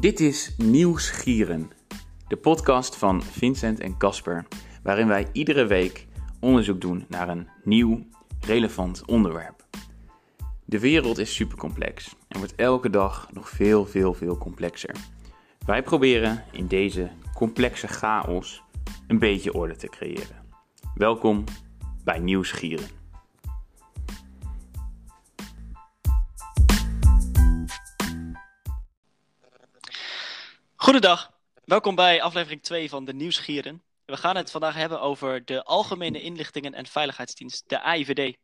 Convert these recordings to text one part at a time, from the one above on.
Dit is Nieuwsgieren, de podcast van Vincent en Casper, waarin wij iedere week onderzoek doen naar een nieuw, relevant onderwerp. De wereld is supercomplex en wordt elke dag nog veel, veel, veel complexer. Wij proberen in deze complexe chaos een beetje orde te creëren. Welkom bij Nieuwsgieren. Goedendag, welkom bij aflevering 2 van de Nieuwsgieren. We gaan het vandaag hebben over de Algemene Inlichtingen en Veiligheidsdienst, de AIVD.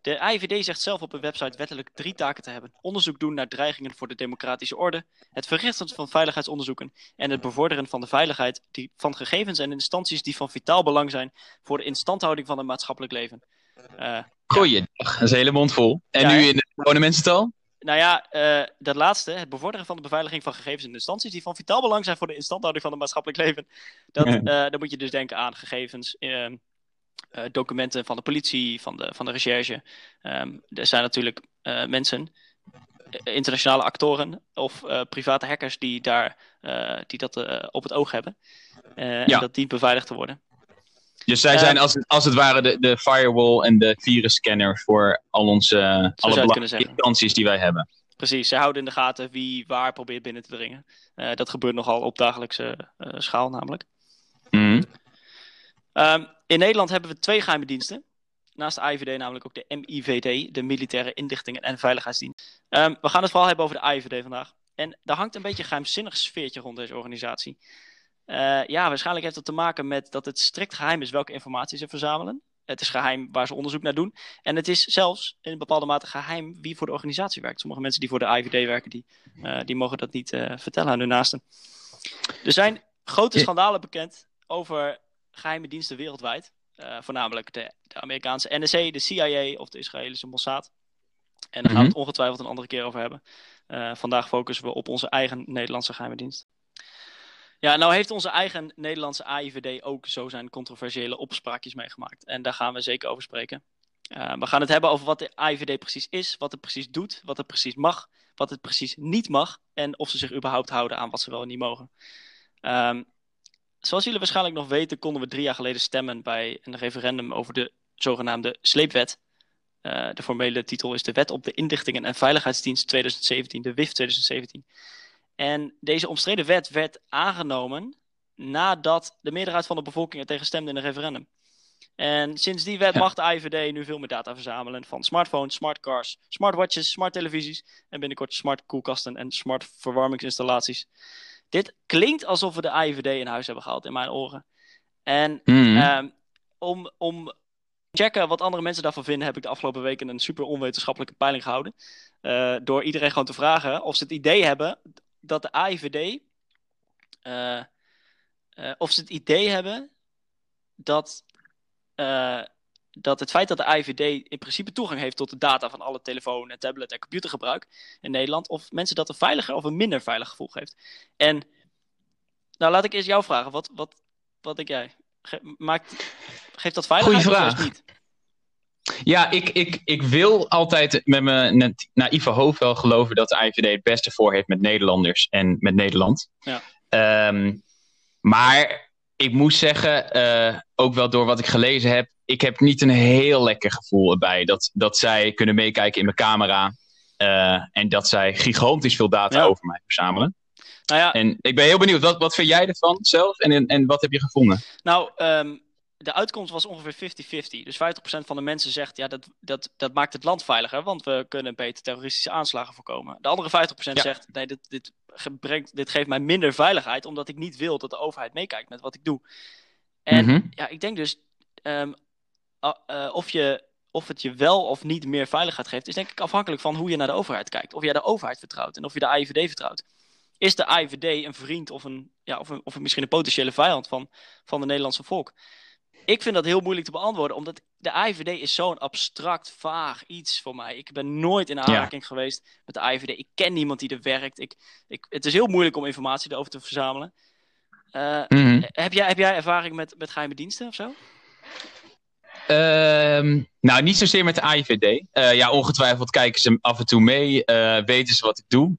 De AIVD zegt zelf op hun website wettelijk drie taken te hebben. Onderzoek doen naar dreigingen voor de democratische orde, het verrichten van veiligheidsonderzoeken en het bevorderen van de veiligheid die, van gegevens en instanties die van vitaal belang zijn voor de instandhouding van het maatschappelijk leven. Uh, Goeiedag, dat is een hele mond vol. En Ja, nu in de gewone mensentaal? Nou ja, eh, dat laatste, het bevorderen van de beveiliging van gegevens en instanties die van vitaal belang zijn voor de instandhouding van het maatschappelijk leven. Dat, eh, dan moet je dus denken aan gegevens, ehm, eh, documenten van de politie, van de, van de recherche. Ehm, er zijn natuurlijk mensen, internationale actoren of private hackers die, daar, die dat op het oog hebben. Ja. En dat dient beveiligd te worden. Dus zij Eh, zijn als, als het ware de, de firewall en de virusscanner voor al onze alle belangrijke instanties die wij hebben. Precies, zij houden in de gaten wie waar probeert binnen te dringen. Eh, dat gebeurt nogal op dagelijkse eh, schaal namelijk. Mhm. Ehm, in Nederland hebben we twee geheime diensten. Naast de AIVD namelijk ook de MIVD, de Militaire Inlichtingen en Veiligheidsdienst. Ehm, we gaan het vooral hebben over de AIVD vandaag. En daar hangt een beetje een geheimzinnig sfeertje rond deze organisatie. Eh, ja, waarschijnlijk heeft dat te maken met dat het strikt geheim is welke informatie ze verzamelen. Het is geheim waar ze onderzoek naar doen. En het is zelfs in bepaalde mate geheim wie voor de organisatie werkt. Sommige mensen die voor de AIVD werken, die, eh, die mogen dat niet eh, vertellen aan hun naasten. Er zijn grote schandalen bekend over geheime diensten wereldwijd. Voornamelijk de, de Amerikaanse NSA, de CIA of de Israëlische Mossad. En daar gaan we het ongetwijfeld een andere keer over hebben. Vandaag focussen we op onze eigen Nederlandse geheime dienst. Ja, nou heeft onze eigen Nederlandse AIVD ook zo zijn controversiële opspraakjes meegemaakt. En daar gaan we zeker over spreken. Eh, we gaan het hebben over wat de AIVD precies is, wat het precies doet, wat het precies mag, wat het precies niet mag en of ze zich überhaupt houden aan wat ze wel en niet mogen. Ehm, zoals jullie waarschijnlijk nog weten, konden we drie jaar geleden stemmen bij een referendum over de zogenaamde sleepwet. Eh, de formele titel is de Wet op de Inlichtingen en Veiligheidsdienst 2017, de WIF 2017. En deze omstreden wet werd aangenomen nadat de meerderheid van de bevolking er tegen stemde in een referendum. En sinds die wet Ja. mag de IVD nu veel meer data verzamelen van smartphones, smartcars, smartwatches, smart televisies en binnenkort smart koelkasten en smart verwarmingsinstallaties. Dit klinkt alsof we de IVD in huis hebben gehaald in mijn oren. En om, om te checken wat andere mensen daarvan vinden, heb ik de afgelopen weken een super onwetenschappelijke peiling gehouden. Eh, door iedereen gewoon te vragen of ze het idee hebben dat de AIVD. eh, eh, of ze het idee hebben dat. eh, dat het feit dat de AIVD in principe toegang heeft tot de data van alle telefoon, en tablet en computergebruik in Nederland, of mensen dat een veiliger of een minder veilig gevoel geeft. En nou laat ik eerst jou vragen, wat, wat, wat denk jij? Ge- maakt, geeft dat veiligheid Goeie of vraag. niet? Ja, ik, ik, ik wil altijd met mijn naïeve hoofd wel geloven dat de IVD het beste voor heeft met Nederlanders en met Nederland. Ja. Ehm, maar ik moet zeggen, eh, ook wel door wat ik gelezen heb, ik heb niet een heel lekker gevoel erbij dat, dat zij kunnen meekijken in mijn camera. eh, en dat zij gigantisch veel data Ja. over mij verzamelen. Nou ja, En ik ben heel benieuwd, wat, wat vind jij ervan zelf en, en, en wat heb je gevonden? nou, ehm, de uitkomst was ongeveer 50-50. Dus 50% van de mensen zegt, ja, dat, dat, dat maakt het land veiliger, want we kunnen beter terroristische aanslagen voorkomen. De andere 50% Ja. zegt, nee, dit, dit, brengt, dit geeft mij minder veiligheid, omdat ik niet wil dat de overheid meekijkt met wat ik doe. En Mhm. ja, ik denk dus, ehm, eh, of, je, of het je wel of niet meer veiligheid geeft, is denk ik afhankelijk van hoe je naar de overheid kijkt. Of jij de overheid vertrouwt en of je de AIVD vertrouwt. Is de AIVD een vriend of, een, ja, of, een, of misschien een potentiële vijand van, van de Nederlandse volk? Ik vind dat heel moeilijk te beantwoorden, omdat de AIVD is zo'n abstract, vaag iets voor mij. Ik ben nooit in aanraking geweest met de AIVD. Ik ken niemand die er werkt. Ik, ik, het is heel moeilijk om informatie erover te verzamelen. Eh, Mhm. heb, jij, heb jij ervaring met, met geheime diensten of zo? Ehm, nou, niet zozeer met de AIVD. Eh, ja, ongetwijfeld kijken ze af en toe mee, eh, weten ze wat ik doe.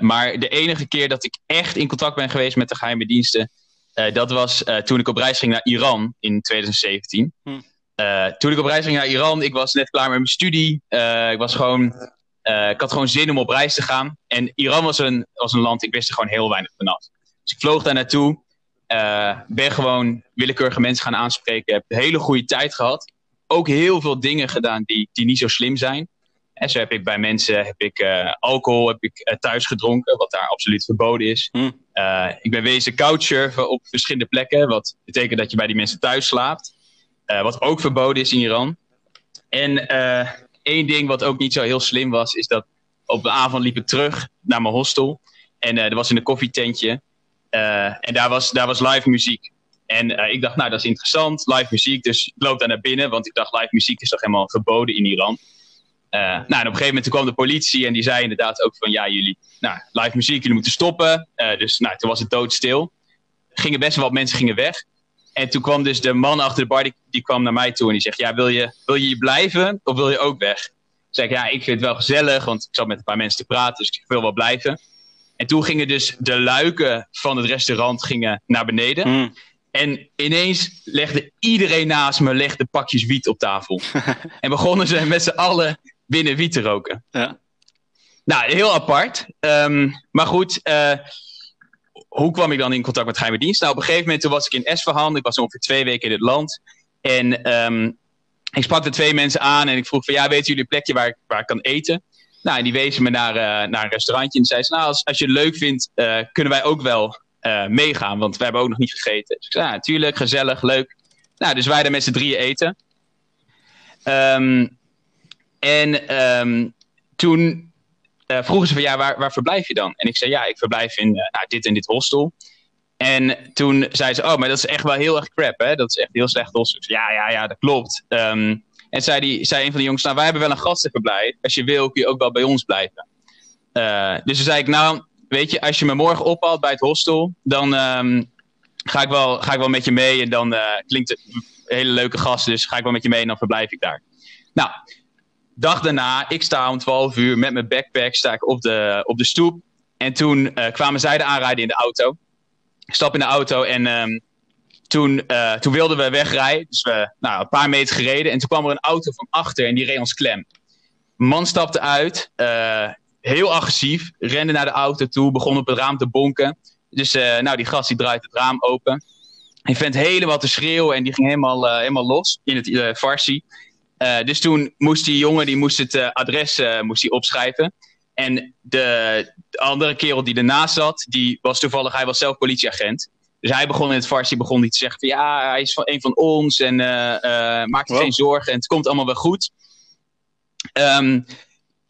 maar de enige keer dat ik echt in contact ben geweest met de geheime diensten, dat was toen ik op reis ging naar Iran in 2017. Hm. toen ik op reis ging naar Iran, ik was net klaar met mijn studie. ik was gewoon ik had gewoon zin om op reis te gaan. En Iran was een, was een land, ik wist er gewoon heel weinig vanaf. Dus ik vloog daar naartoe. Ben gewoon willekeurige mensen gaan aanspreken. Heb een hele goede tijd gehad. Ook heel veel dingen gedaan die, die niet zo slim zijn. En zo heb ik bij mensen heb ik, uh, alcohol heb ik, thuis gedronken, wat daar absoluut verboden is. Hm. ik ben wezen couchsurfen op verschillende plekken, wat betekent dat je bij die mensen thuis slaapt. wat ook verboden is in Iran. En Eén ding wat ook niet zo heel slim was, is dat op de avond liep ik terug naar mijn hostel. En er was in een koffietentje. En daar was, daar was live muziek. En uh, ik dacht, nou, dat is interessant, live muziek. Dus ik loop daar naar binnen, want ik dacht, live muziek is toch helemaal verboden in Iran. Nou, en op een gegeven moment kwam de politie en die zei inderdaad ook van, ja, jullie, nou, live muziek, jullie moeten stoppen. dus nou, toen was het doodstil. Gingen best wel wat mensen gingen weg. En toen kwam dus de man achter de bar, die, die kwam naar mij toe en die zegt, ja, wil je, wil je hier blijven of wil je ook weg? Toen zei ik, ja, ik vind het wel gezellig, want ik zat met een paar mensen te praten, dus ik wil wel blijven. En toen gingen dus de luiken van het restaurant gingen naar beneden. Hmm. En ineens legde iedereen naast me legde pakjes wiet op tafel. en begonnen ze met z'n allen binnen wiet te roken. Ja. Nou, heel apart. Um, maar goed, uh, hoe kwam ik dan in contact met geheime dienst? Nou, op een gegeven moment toen was ik in Esfahan. Ik was ongeveer twee weken in het land. En um, ik sprak de twee mensen aan en ik vroeg van... Ja, weten jullie een plekje waar ik, waar ik kan eten? Nou, en die wezen me naar, uh, naar een restaurantje. En zei ze, nou, als, als je het leuk vindt, uh, kunnen wij ook wel meegaan. Want we hebben ook nog niet gegeten. Dus ik zei, ja, tuurlijk, gezellig, leuk. Nou, dus wij daar met z'n drieën eten. Um, en um, toen uh, vroegen ze van ja, waar, waar verblijf je dan? En ik zei ja, ik verblijf in uh, nou, dit en dit hostel. En toen zei ze, oh, maar dat is echt wel heel erg crap, hè? Dat is echt heel slecht hostel. ja, ja, ja, dat klopt. Um, en zei, die, zei een van de jongens, nou, wij hebben wel een gastenverblijf. Als je wil, kun je ook wel bij ons blijven. Uh, dus toen zei ik, nou, weet je, als je me morgen ophaalt bij het hostel, dan um, ga, ik wel, ga ik wel met je mee. En dan klinkt het een hele leuke gast, dus ga ik wel met je mee en dan verblijf ik daar. Nou, dag daarna, ik sta om 12 uur met mijn backpack sta ik op, de, op de stoep. En toen uh, kwamen zij de aanrijden in de auto. Ik stap in de auto en um, toen, uh, toen wilden we wegrijden. Dus we nou, een paar meter gereden. En toen kwam er een auto van achter en die reed ons klem. Man stapte uit, uh, heel agressief, rende naar de auto toe, begon op het raam te bonken. Dus nou, die gast die draait het raam open. Hij vent helemaal te schreeuwen en die ging helemaal, helemaal los in het Farsi. Uh, dus toen moest die jongen die moest het uh, adres uh, moest die opschrijven. En de, de, andere kerel die ernaast zat, die was toevallig, hij was zelf politieagent. Dus hij begon in het Farsi begon niet te zeggen van ja, hij is van een van ons en maak je geen zorgen en het komt allemaal wel goed. Um,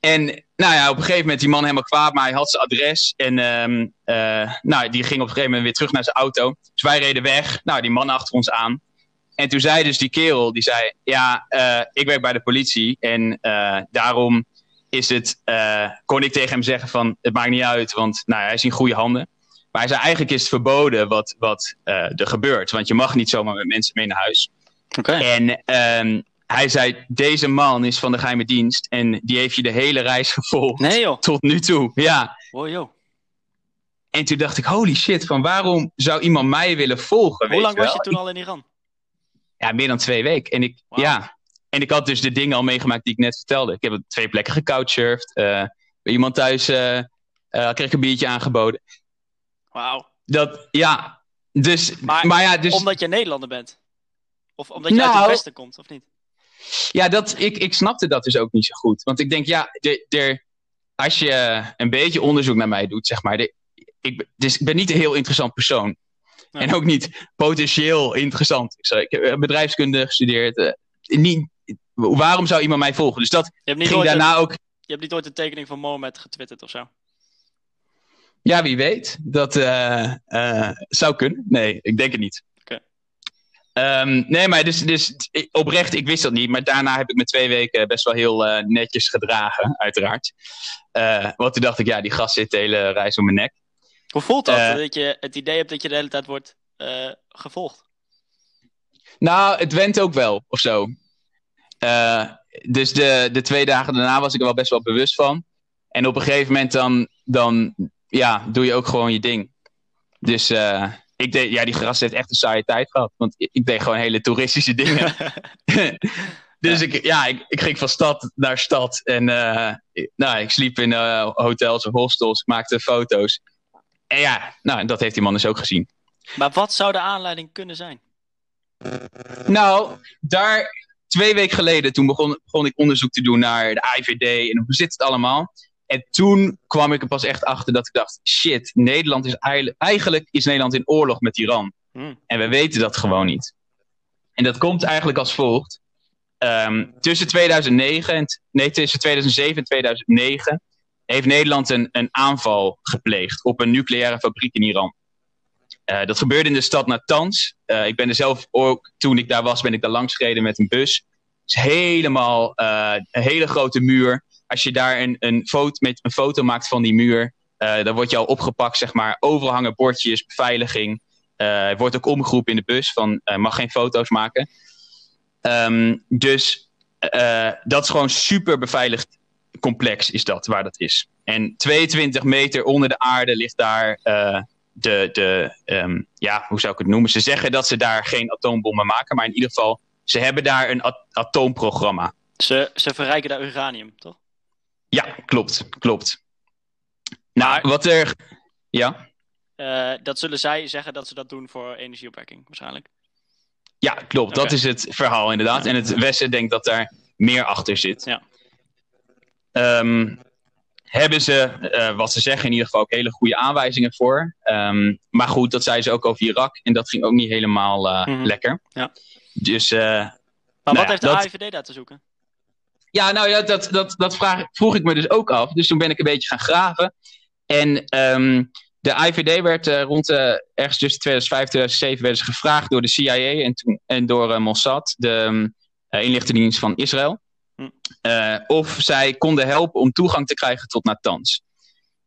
en nou ja, op een gegeven moment die man helemaal kwaad, maar hij had zijn adres. En um, nou, die ging op een gegeven moment weer terug naar zijn auto. Dus wij reden weg. Nou, die man achter ons aan. En toen zei dus die kerel, die zei, ja, uh, ik werk bij de politie en uh, daarom is het, uh, kon ik tegen hem zeggen van, het maakt niet uit, want nou, hij is in goede handen. Maar hij zei, eigenlijk is het verboden wat, wat er gebeurt, want je mag niet zomaar met mensen mee naar huis. Okay. En um, hij zei, deze man is van de geheime dienst en die heeft je de hele reis gevolgd nee, joh. tot nu toe. Ja. Oh, joh. En toen dacht ik, holy shit, van waarom zou iemand mij willen volgen? Hoe lang was je toen al in Iran? Ja, meer dan twee weken. En ik, ja, en ik had dus de dingen al meegemaakt die ik net vertelde. Ik heb op twee plekken gecouchsurfd. Uh, bij iemand thuis uh, uh, kreeg ik een biertje aangeboden. Wauw. Dat, ja. Dus, maar, maar, ja, dus... Omdat je Nederlander bent? Of omdat je uit het nou, Westen komt, of niet? Ja, dat, ik, ik snapte dat dus ook niet zo goed. Want ik denk, ja, de, de, als je een beetje onderzoek naar mij doet, zeg maar. De, ik, dus ik ben niet een heel interessant persoon. En ook niet potentieel interessant. Ik, ik heb bedrijfskunde gestudeerd. Uh, niet, waarom zou iemand mij volgen? Dus dat ging daarna ook... Je hebt niet ooit een tekening van Mohammed getwitterd of zo? Ja, wie weet. Dat uh, uh, zou kunnen. Nee, ik denk het niet. Um, nee, maar dus, dus oprecht, ik wist dat niet. Maar daarna heb ik me twee weken best wel heel uh, netjes gedragen, uiteraard. Want toen dacht ik, ja, die gast zit de hele reis om mijn nek. Hoe voelt dat? Uh, dat je het idee hebt dat je de hele tijd wordt uh, gevolgd? Nou, het went ook wel, of zo. Uh, dus de, de twee dagen daarna was ik er wel best wel bewust van. En op een gegeven moment dan, dan ja, doe je ook gewoon je ding. Dus ik deed, ja, die gast heeft echt een saaie tijd gehad. Want ik deed gewoon hele toeristische dingen. dus ja. Ik, ja, ik, ik, ging van stad naar stad. En uh, nou, ik sliep in hotels of hostels. Ik maakte foto's. En ja, nou, dat heeft die man dus ook gezien. Maar wat zou de aanleiding kunnen zijn? Nou, daar twee weken geleden, toen begon, begon ik onderzoek te doen naar de IVD en hoe zit het allemaal. En toen kwam ik er pas echt achter dat ik dacht, shit, Nederland is eigenlijk is Nederland in oorlog met Iran. Hmm. En we weten dat gewoon niet. En dat komt eigenlijk als volgt. Um, tussen 2009 en, nee, tussen 2007 en 2009 heeft Nederland een, een aanval gepleegd op een nucleaire fabriek in Iran. Uh, dat gebeurde in de stad Natanz. Uh, ik ben er zelf ook, toen ik daar was, ben ik daar langs gereden met een bus. Het is helemaal uh, een hele grote muur. Als je daar een, een, foto, met, een foto maakt van die muur, dan word je al opgepakt, zeg maar. Overal hangen bordjes, beveiliging. er wordt ook omgeroepen in de bus van, mag geen foto's maken. Um, dus dat is gewoon super beveiligd complex is dat, waar dat is. En 22 meter onder de aarde ligt daar de, de um, ja, hoe zou ik het noemen? Ze zeggen dat ze daar geen atoombommen maken, maar in ieder geval, ze hebben daar een at atoomprogramma. Ze, ze verrijken daar uranium, toch? Ja, klopt, klopt. Nou, wat er, ja? Uh, dat zullen zij zeggen dat ze dat doen voor energieopwekking, waarschijnlijk. Ja, klopt. Okay. Dat is het verhaal inderdaad. Ja. En het Westen denkt dat daar meer achter zit. Ja. Um, hebben ze, uh, wat ze zeggen, in ieder geval ook hele goede aanwijzingen voor. Um, maar goed, dat zei ze ook over Irak. En dat ging ook niet helemaal uh, mm -hmm. lekker. Ja. Dus, uh, maar nou wat heeft de dat... AIVD daar te zoeken? Ja, nou ja, dat, dat, dat vraag, vroeg ik me dus ook af. Dus toen ben ik een beetje gaan graven. En um, de IVD werd rond ergens tussen 2005 en 2007 werden ze gevraagd door de CIA en, toen, en door Mossad, de um, inlichtingendienst van Israël. Uh, of zij konden helpen om toegang te krijgen tot Natanz.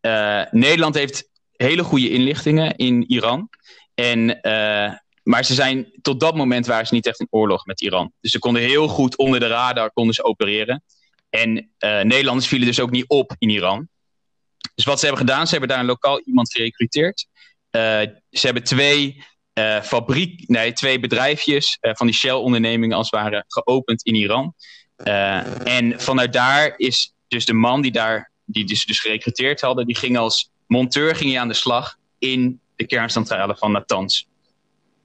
Uh, Nederland heeft hele goede inlichtingen in Iran. En, uh, maar ze zijn, tot dat moment waren ze niet echt in oorlog met Iran. Dus ze konden heel goed onder de radar konden ze opereren. En Nederlanders vielen dus ook niet op in Iran. Dus wat ze hebben gedaan, ze hebben daar een lokaal iemand gerecruiteerd. ze hebben twee fabriek, nee, twee bedrijfjes van die Shell-ondernemingen als het ware geopend in Iran. Uh, en vanuit daar is dus de man die daar, die dus, dus gerecruiteerd hadden, die ging als monteur ging aan de slag in de kerncentrale van Natanz.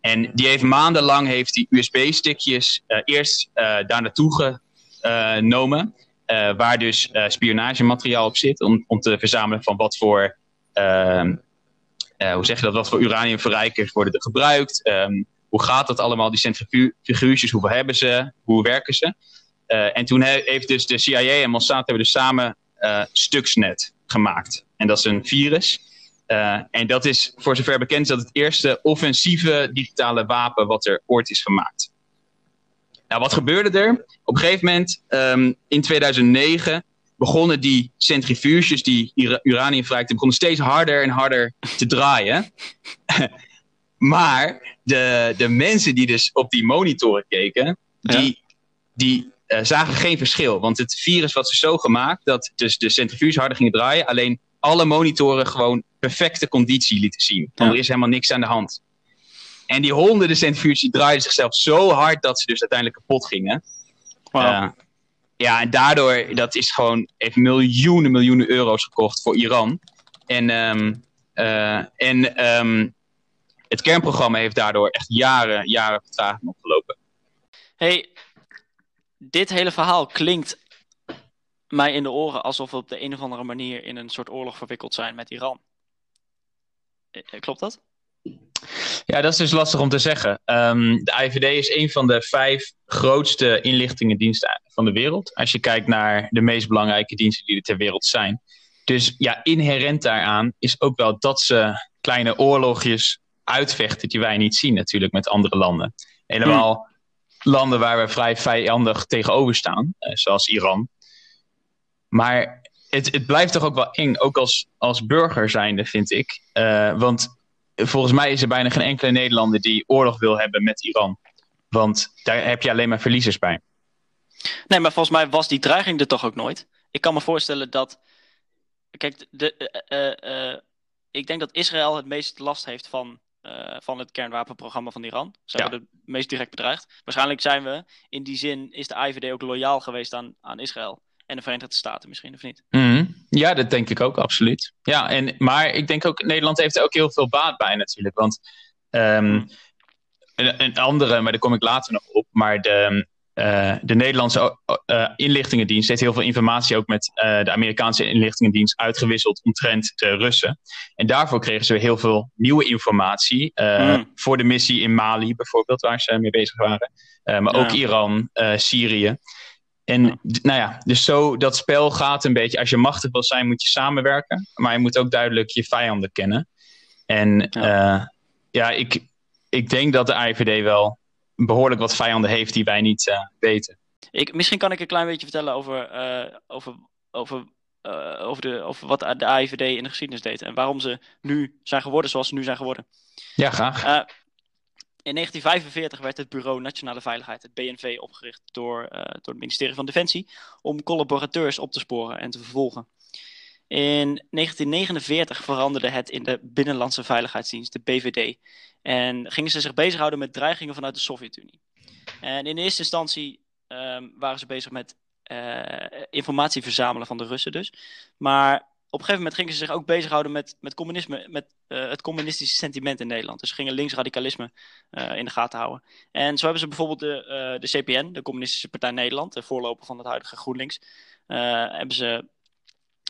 En die heeft maandenlang heeft die USB-stickjes uh, eerst uh, daar naartoe genomen, waar dus spionagemateriaal op zit, om, om te verzamelen van wat voor, ehm, hoe zeg je dat, wat voor uraniumverrijkers worden er gebruikt, um, hoe gaat dat allemaal, die centrifuges, hoeveel hebben ze, hoe werken ze. Uh, en toen he heeft dus de CIA en Mossad hebben dus samen uh, Stuxnet gemaakt. En dat is een virus. Uh, en dat is, voor zover bekend, dat het eerste offensieve digitale wapen wat er ooit is gemaakt. Nou, wat gebeurde er? Op een gegeven moment, um, in 2009, begonnen die centrifuges die uranium verrijkten, begonnen steeds harder en harder te draaien. maar de, de mensen die dus op die monitoren keken, die, ja. die uh, zagen geen verschil. Want het virus was dus zo gemaakt dat dus de centrifuges harder gingen draaien. Alleen alle monitoren gewoon perfecte conditie lieten zien. Want ja. er is helemaal niks aan de hand. En die honderden centrifuges draaiden zichzelf zo hard dat ze dus uiteindelijk kapot gingen. Wow. Uh, ja, en daardoor, dat is gewoon, heeft miljoenen, miljoenen euro's gekocht voor Iran. En, um, uh, en um, het kernprogramma heeft daardoor echt jaren, jaren vertraging opgelopen. Hey, dit hele verhaal klinkt mij in de oren alsof we op de een of andere manier in een soort oorlog verwikkeld zijn met Iran. Eh, klopt dat? Ja, dat is dus lastig om te zeggen. Um, de IVD is een van de vijf grootste inlichtingendiensten van de wereld. Als je kijkt naar de meest belangrijke diensten die er ter wereld zijn. Dus ja, inherent daaraan is ook wel dat ze kleine oorlogjes uitvechten die wij niet zien natuurlijk met andere landen. Helemaal hmm landen waar we vrij vijandig tegenover staan, eh, zoals Iran. Maar het, het blijft toch ook wel eng, ook als, als burger zijnde, vind ik. Uh, want volgens mij is er bijna geen enkele Nederlander die oorlog wil hebben met Iran. Want daar heb je alleen maar verliezers bij. Nee, maar volgens mij was die dreiging er toch ook nooit. Ik kan me voorstellen dat kijk, de, uh, ik denk dat Israël het meest last heeft van, van het kernwapenprogramma van Iran. Ze ja. het meest direct bedreigd. Waarschijnlijk zijn we, in die zin, is de IVD ook loyaal geweest aan, aan Israël. En de Verenigde Staten misschien, of niet? Mhm. Ja, dat denk ik ook, absoluut. Ja, en, maar ik denk ook, Nederland heeft er ook heel veel baat bij natuurlijk. Want um, een, een, andere, maar daar kom ik later nog op. Maar de, uh, de Nederlandse uh, inlichtingendienst heeft heel veel informatie ook met uh, de Amerikaanse inlichtingendienst uitgewisseld omtrent de Russen. En daarvoor kregen ze heel veel nieuwe informatie mm. voor de missie in Mali bijvoorbeeld, waar ze mee bezig waren. maar ook Iran, Syrië. En nou ja, dus zo dat spel gaat een beetje. Als je machtig wil zijn, moet je samenwerken. Maar je moet ook duidelijk je vijanden kennen. En ja, ja ik, ik denk dat de IVD wel behoorlijk wat vijanden heeft die wij niet uh, weten. Ik, misschien kan ik een klein beetje vertellen over, uh, over, over, uh, over, de, over wat de AIVD in de geschiedenis deed. En waarom ze nu zijn geworden zoals ze nu zijn geworden. Ja, graag. in 1945 werd het Bureau Nationale Veiligheid, het BNV, opgericht door, door het ministerie van Defensie. Om collaborateurs op te sporen en te vervolgen. In 1949 veranderde het in de Binnenlandse Veiligheidsdienst, de BVD. En gingen ze zich bezighouden met dreigingen vanuit de Sovjet-Unie. En in eerste instantie um, waren ze bezig met uh, informatie verzamelen van de Russen dus. Maar op een gegeven moment gingen ze zich ook bezighouden met, met communisme, met uh, het communistische sentiment in Nederland. Dus gingen linksradicalisme uh, in de gaten houden. En zo hebben ze bijvoorbeeld de, de CPN, de Communistische Partij Nederland, de voorloper van het huidige GroenLinks, hebben ze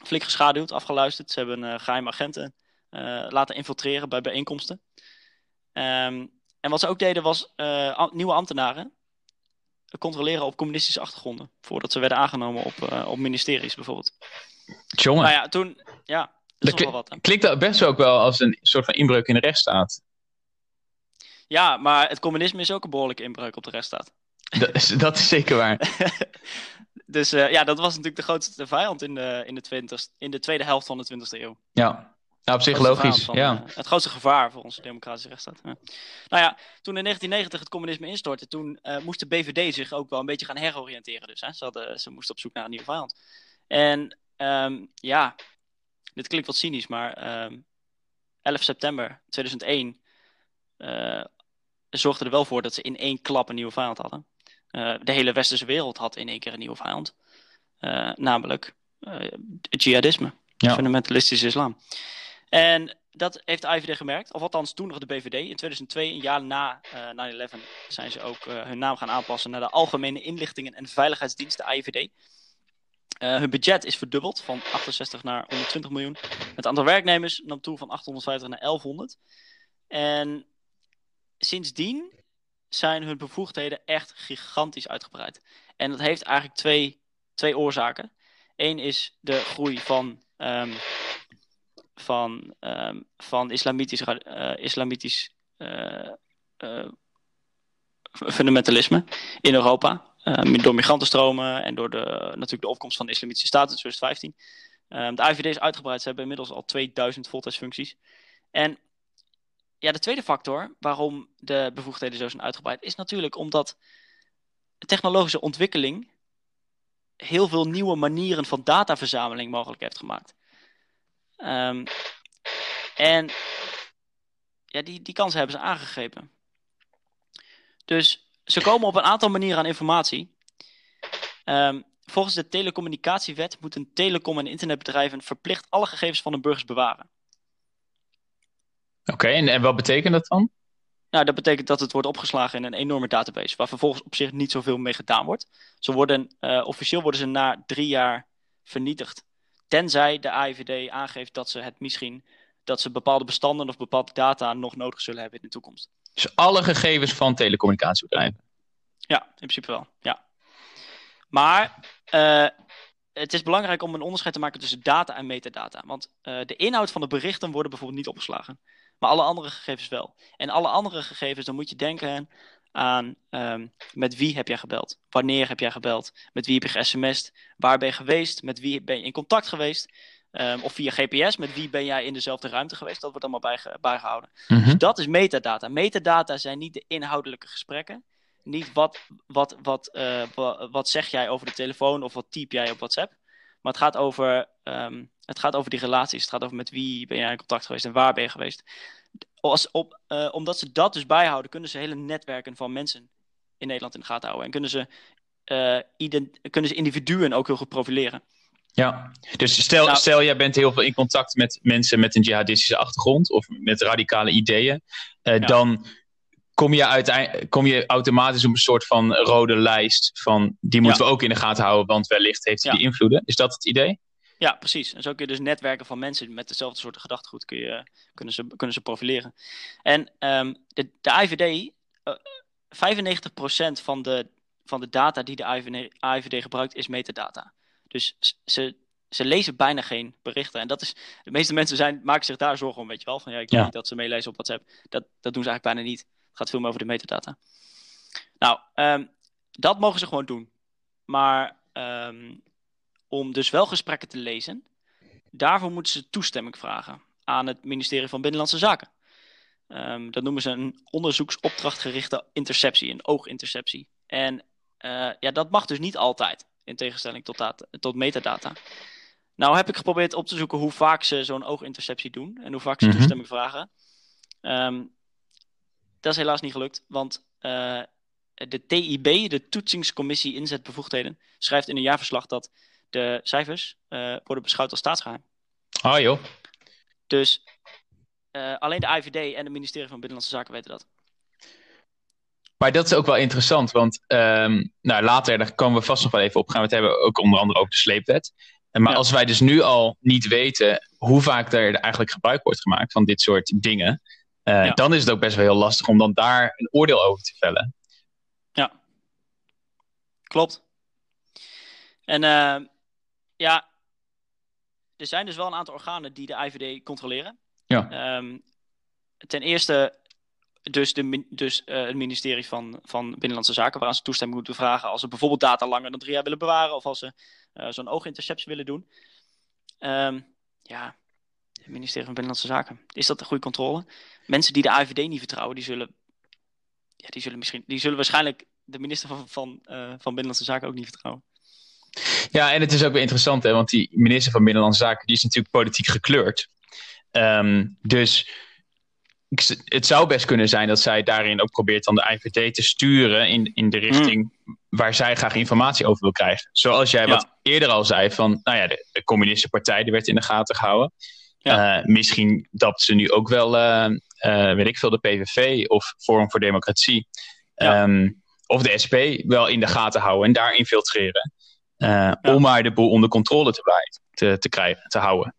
flink geschaduwd, afgeluisterd. Ze hebben uh, geheime agenten uh, laten infiltreren bij bijeenkomsten. Um, en wat ze ook deden was uh, nieuwe ambtenaren controleren op communistische achtergronden. Voordat ze werden aangenomen op, op ministeries bijvoorbeeld. Jongen. Nou ja, toen... Ja, dat, dat wat, klinkt dat best ook wel als een soort van inbreuk in de rechtsstaat. Ja, maar het communisme is ook een behoorlijke inbreuk op de rechtsstaat. Dat is, dat is zeker waar. Dus uh, ja, dat was natuurlijk de grootste vijand in de, in de, 20, in de tweede helft van de 20e eeuw. Ja, nou, op zich logisch. Van, ja. Uh, het grootste gevaar voor onze democratische rechtsstaat. Ja. Nou ja, toen in 1990 het communisme instortte, toen uh, moest de BVD zich ook wel een beetje gaan heroriënteren. Dus, hè. Ze, hadden, ze moesten op zoek naar een nieuwe vijand. En um, ja, dit klinkt wat cynisch, maar um, 11 september 2001 zorgde er wel voor dat ze in één klap een nieuwe vijand hadden. Uh, de hele westerse wereld had in één keer een nieuwe vijand. Uh, namelijk uh, het jihadisme, ja. fundamentalistische islam. En dat heeft de IVD gemerkt, of althans toen nog de BVD. In 2002, een jaar na 9-11, zijn ze ook hun naam gaan aanpassen naar de Algemene Inlichtingen en Veiligheidsdienst, de IVD. hun budget is verdubbeld van 68 naar 120 miljoen. Het aantal werknemers nam toe van 850 naar 1100. En sindsdien zijn hun bevoegdheden echt gigantisch uitgebreid. En dat heeft eigenlijk twee, twee oorzaken. Eén is de groei van, um, van, um, van islamitisch, uh, islamitisch uh, uh, fundamentalisme in Europa. door migrantenstromen en door de, natuurlijk de opkomst van de islamitische staat in 2015. Um, de IVD is uitgebreid. Ze hebben inmiddels al 2000 voltijdsfuncties. En ja, de tweede factor waarom de bevoegdheden zo zijn uitgebreid, is natuurlijk omdat technologische ontwikkeling heel veel nieuwe manieren van dataverzameling mogelijk heeft gemaakt. Um, en ja, die, die kansen hebben ze aangegrepen. Dus ze komen op een aantal manieren aan informatie. Um, volgens de telecommunicatiewet moeten telecom- en internetbedrijven verplicht alle gegevens van hun burgers bewaren. Oké, en, en wat betekent dat dan? Nou, dat betekent dat het wordt opgeslagen in een enorme database, waar vervolgens op zich niet zoveel mee gedaan wordt. Ze worden, uh, officieel worden ze na drie jaar vernietigd. Tenzij de AIVD aangeeft dat ze het misschien, dat ze bepaalde bestanden of bepaalde data nog nodig zullen hebben in de toekomst. Dus alle gegevens van telecommunicatiebedrijven? Ja, in principe wel, ja. Maar uh, het is belangrijk om een onderscheid te maken tussen data en metadata. Want uh, de inhoud van de berichten worden bijvoorbeeld niet opgeslagen. Maar alle andere gegevens wel. En alle andere gegevens, dan moet je denken aan um, met wie heb jij gebeld? Wanneer heb jij gebeld? Met wie heb je ge-sms'd? Waar ben je geweest? Met wie ben je in contact geweest? Um, of via GPS, met wie ben jij in dezelfde ruimte geweest? Dat wordt allemaal bijge bijgehouden. Mm -hmm. Dus dat is metadata. Metadata zijn niet de inhoudelijke gesprekken. Niet wat, wat, wat, uh, wat, wat zeg jij over de telefoon of wat typ jij op WhatsApp. Maar het gaat over, ehm, het gaat over die relaties. Het gaat over met wie ben jij in contact geweest en waar ben je geweest. Als, op, uh, omdat ze dat dus bijhouden, kunnen ze hele netwerken van mensen in Nederland in de gaten houden. En kunnen ze, uh, kunnen ze individuen ook heel goed profileren. Ja, dus stel, nou, stel jij bent heel veel in contact met mensen met een jihadistische achtergrond of met radicale ideeën, uh, ja. dan kom je, uiteindelijk, kom je automatisch op een soort van rode lijst van die moeten ja. we ook in de gaten houden, want wellicht heeft hij ja. die invloeden. Is dat het idee? Ja, precies. En zo kun je dus netwerken van mensen met dezelfde soort gedachtegoed kun je, kunnen, ze, kunnen ze profileren. En um, de, de IVD, uh, 95% van de, van de data die de IVD, IVD gebruikt is metadata. Dus ze, ze lezen bijna geen berichten. En dat is, de meeste mensen zijn, maken zich daar zorgen om, weet je wel. Van ja, ik wil ja. niet dat ze meelezen op WhatsApp. Dat, dat doen ze eigenlijk bijna niet. Het gaat veel meer over de metadata. Nou, um, dat mogen ze gewoon doen. Maar um, om dus wel gesprekken te lezen, daarvoor moeten ze toestemming vragen aan het ministerie van Binnenlandse Zaken. Um, dat noemen ze een onderzoeksopdrachtgerichte interceptie, een ooginterceptie. En uh, ja, dat mag dus niet altijd, in tegenstelling tot, data, tot metadata. Nou heb ik geprobeerd op te zoeken hoe vaak ze zo'n ooginterceptie doen en hoe vaak ze mm -hmm. toestemming vragen. Um, dat is helaas niet gelukt, want uh, de TIB, de Toetsingscommissie Inzetbevoegdheden, schrijft in een jaarverslag dat de cijfers uh, worden beschouwd als staatsgeheim. Ah joh. Dus uh, alleen de IVD en het ministerie van Binnenlandse Zaken weten dat. Maar dat is ook wel interessant, want um, nou, later, daar komen we vast nog wel even op gaan. We het hebben ook onder andere over de sleepwet. Maar ja. als wij dus nu al niet weten hoe vaak er eigenlijk gebruik wordt gemaakt van dit soort dingen, uh, ja. dan is het ook best wel heel lastig om dan daar een oordeel over te vellen. Ja, klopt. En uh, ja, er zijn dus wel een aantal organen die de IVD controleren. Ja. Um, ten eerste dus, de, dus uh, het ministerie van, van Binnenlandse Zaken, waaraan ze toestemming moeten vragen als ze bijvoorbeeld data langer dan drie jaar willen bewaren of als ze uh, zo'n ooginterceptie willen doen. Um, ja, het ministerie van Binnenlandse Zaken. Is dat een goede controle? Mensen die de AVD niet vertrouwen, die zullen, ja, die zullen, misschien, die zullen waarschijnlijk de minister van, van, uh, van Binnenlandse Zaken ook niet vertrouwen. Ja, en het is ook weer interessant, hè, want die minister van Binnenlandse Zaken die is natuurlijk politiek gekleurd. Um, dus het zou best kunnen zijn dat zij daarin ook probeert dan de IVD te sturen in, in de richting mm. waar zij graag informatie over wil krijgen. Zoals jij ja. wat eerder al zei, van nou ja, de, de communistische partij die werd in de gaten gehouden. Ja. Uh, misschien dat ze nu ook wel, uh, uh, weet ik veel, de PVV of Forum voor Democratie ja. um, of de SP wel in de gaten houden en daar infiltreren. Ja. Om maar de boel onder controle te, blijven, te, te, krijgen, te houden.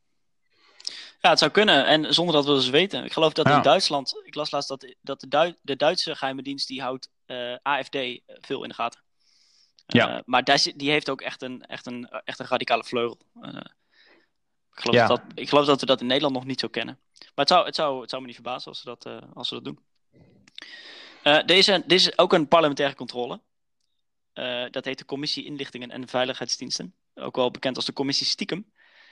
Ja, het zou kunnen. En zonder dat we dus weten. Ik geloof dat in Duitsland, ik las laatst dat, dat de, de Duitse geheime dienst die houdt AFD veel in de gaten. Ja. maar die, die heeft ook echt een, echt een, echt een radicale vleugel. Ik geloof, ja. dat, ik geloof dat we dat in Nederland nog niet zo kennen. Maar het zou, het zou, het zou me niet verbazen als ze dat, uh, als ze dat doen. Uh, deze, dit is ook een parlementaire controle. Uh, dat heet de Commissie Inlichtingen en Veiligheidsdiensten. Ook wel bekend als de Commissie Stiekem.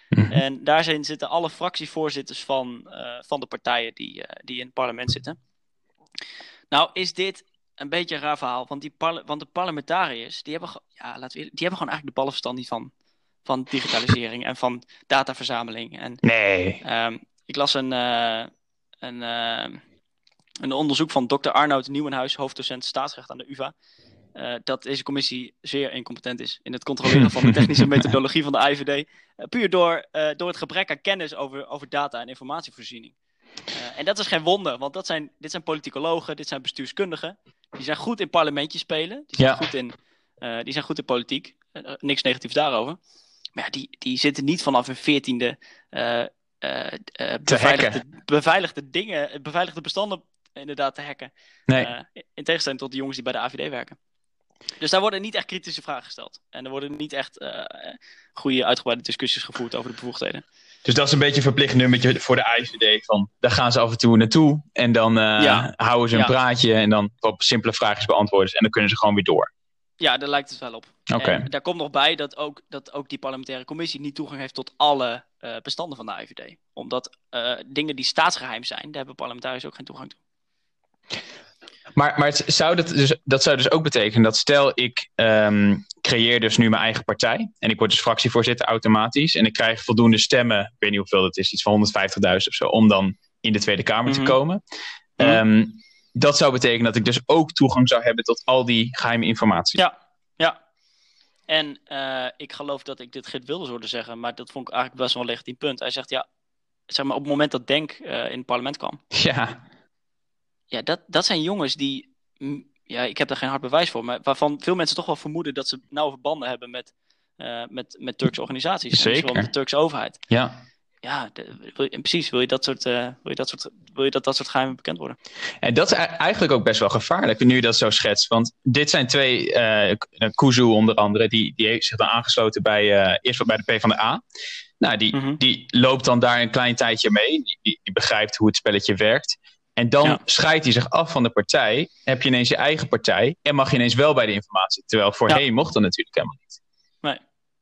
Mm -hmm. En daar zitten alle fractievoorzitters van, van de partijen die, die in het parlement zitten. Nou is dit een beetje een raar verhaal. Want, die want de parlementariërs, die hebben, ja, laten we, die hebben gewoon eigenlijk de ballenverstand niet van van digitalisering en van dataverzameling. En, nee. Um, ik las een, uh, een, uh, een onderzoek van Dr. Arnoud Nieuwenhuis, hoofddocent staatsrecht aan de UvA. Uh, dat deze commissie zeer incompetent is in het controleren van de technische methodologie van de IVD. puur door, door het gebrek aan kennis over, over data en informatievoorziening. en dat is geen wonder, want dat zijn, dit zijn politicologen, dit zijn bestuurskundigen. Die zijn goed in parlementjes spelen, die zijn, ja. goed, in, die zijn goed in politiek. niks negatiefs daarover. Maar ja, die, die zitten niet vanaf een veertiende uh, uh, uh, beveiligde, beveiligde dingen, beveiligde bestanden inderdaad te hacken. Nee. in tegenstelling tot de jongens die bij de AVD werken. Dus daar worden niet echt kritische vragen gesteld. En er worden niet echt goede uitgebreide discussies gevoerd over de bevoegdheden. Dus dat is een beetje een verplicht nummertje voor de IVD. Van, daar gaan ze af en toe naartoe. En dan ja. houden ze een ja. praatje. En dan op simpele vragen beantwoorden. En dan kunnen ze gewoon weer door. Ja, daar lijkt het wel op. Okay. En daar komt nog bij dat ook, dat ook die parlementaire commissie niet toegang heeft tot alle uh, bestanden van de IVD. Omdat uh, dingen die staatsgeheim zijn, daar hebben parlementariërs ook geen toegang toe. Maar, maar zou dat, dus, dat zou dus ook betekenen dat stel ik ehm, creëer dus nu mijn eigen partij en ik word dus fractievoorzitter automatisch en ik krijg voldoende stemmen, ik weet niet hoeveel het is, iets van 150.000 of zo, om dan in de Tweede Kamer te Mhm. komen. Ehm, dat zou betekenen dat ik dus ook toegang zou hebben tot al die geheime informatie. Ja, ja. En eh, ik geloof dat ik dit Git Wilders hoorde zeggen, maar dat vond ik eigenlijk best wel een legitiem punt. Hij zegt ja, zeg maar op het moment dat Denk eh, in het parlement kwam, Ja, ja, dat, dat zijn jongens die, ja, ik heb daar geen hard bewijs voor, maar waarvan veel mensen toch wel vermoeden dat ze nauwe verbanden hebben met, eh, met, met Turkse organisaties. En dus Zeker. met de Turkse overheid. ja. Ja, de- wil je- en precies. Wil je, dat soort, eh, wil, je dat soort, wil je dat dat soort geheimen bekend worden? En dat is eigenlijk ook best wel gevaarlijk, nu je dat zo schetst. Want dit zijn twee, K- Kuzu onder andere, die, die heeft zich dan aangesloten bij, eh, eerst bij de PvdA. Nou, die, Mhm. die loopt dan daar een klein tijdje mee. Die, die, die begrijpt hoe het spelletje werkt. En dan Ja. scheidt hij zich af van de partij. Heb je ineens je eigen partij. En mag je ineens wel bij de informatie. Terwijl voorheen mocht dat natuurlijk helemaal niet. Nee,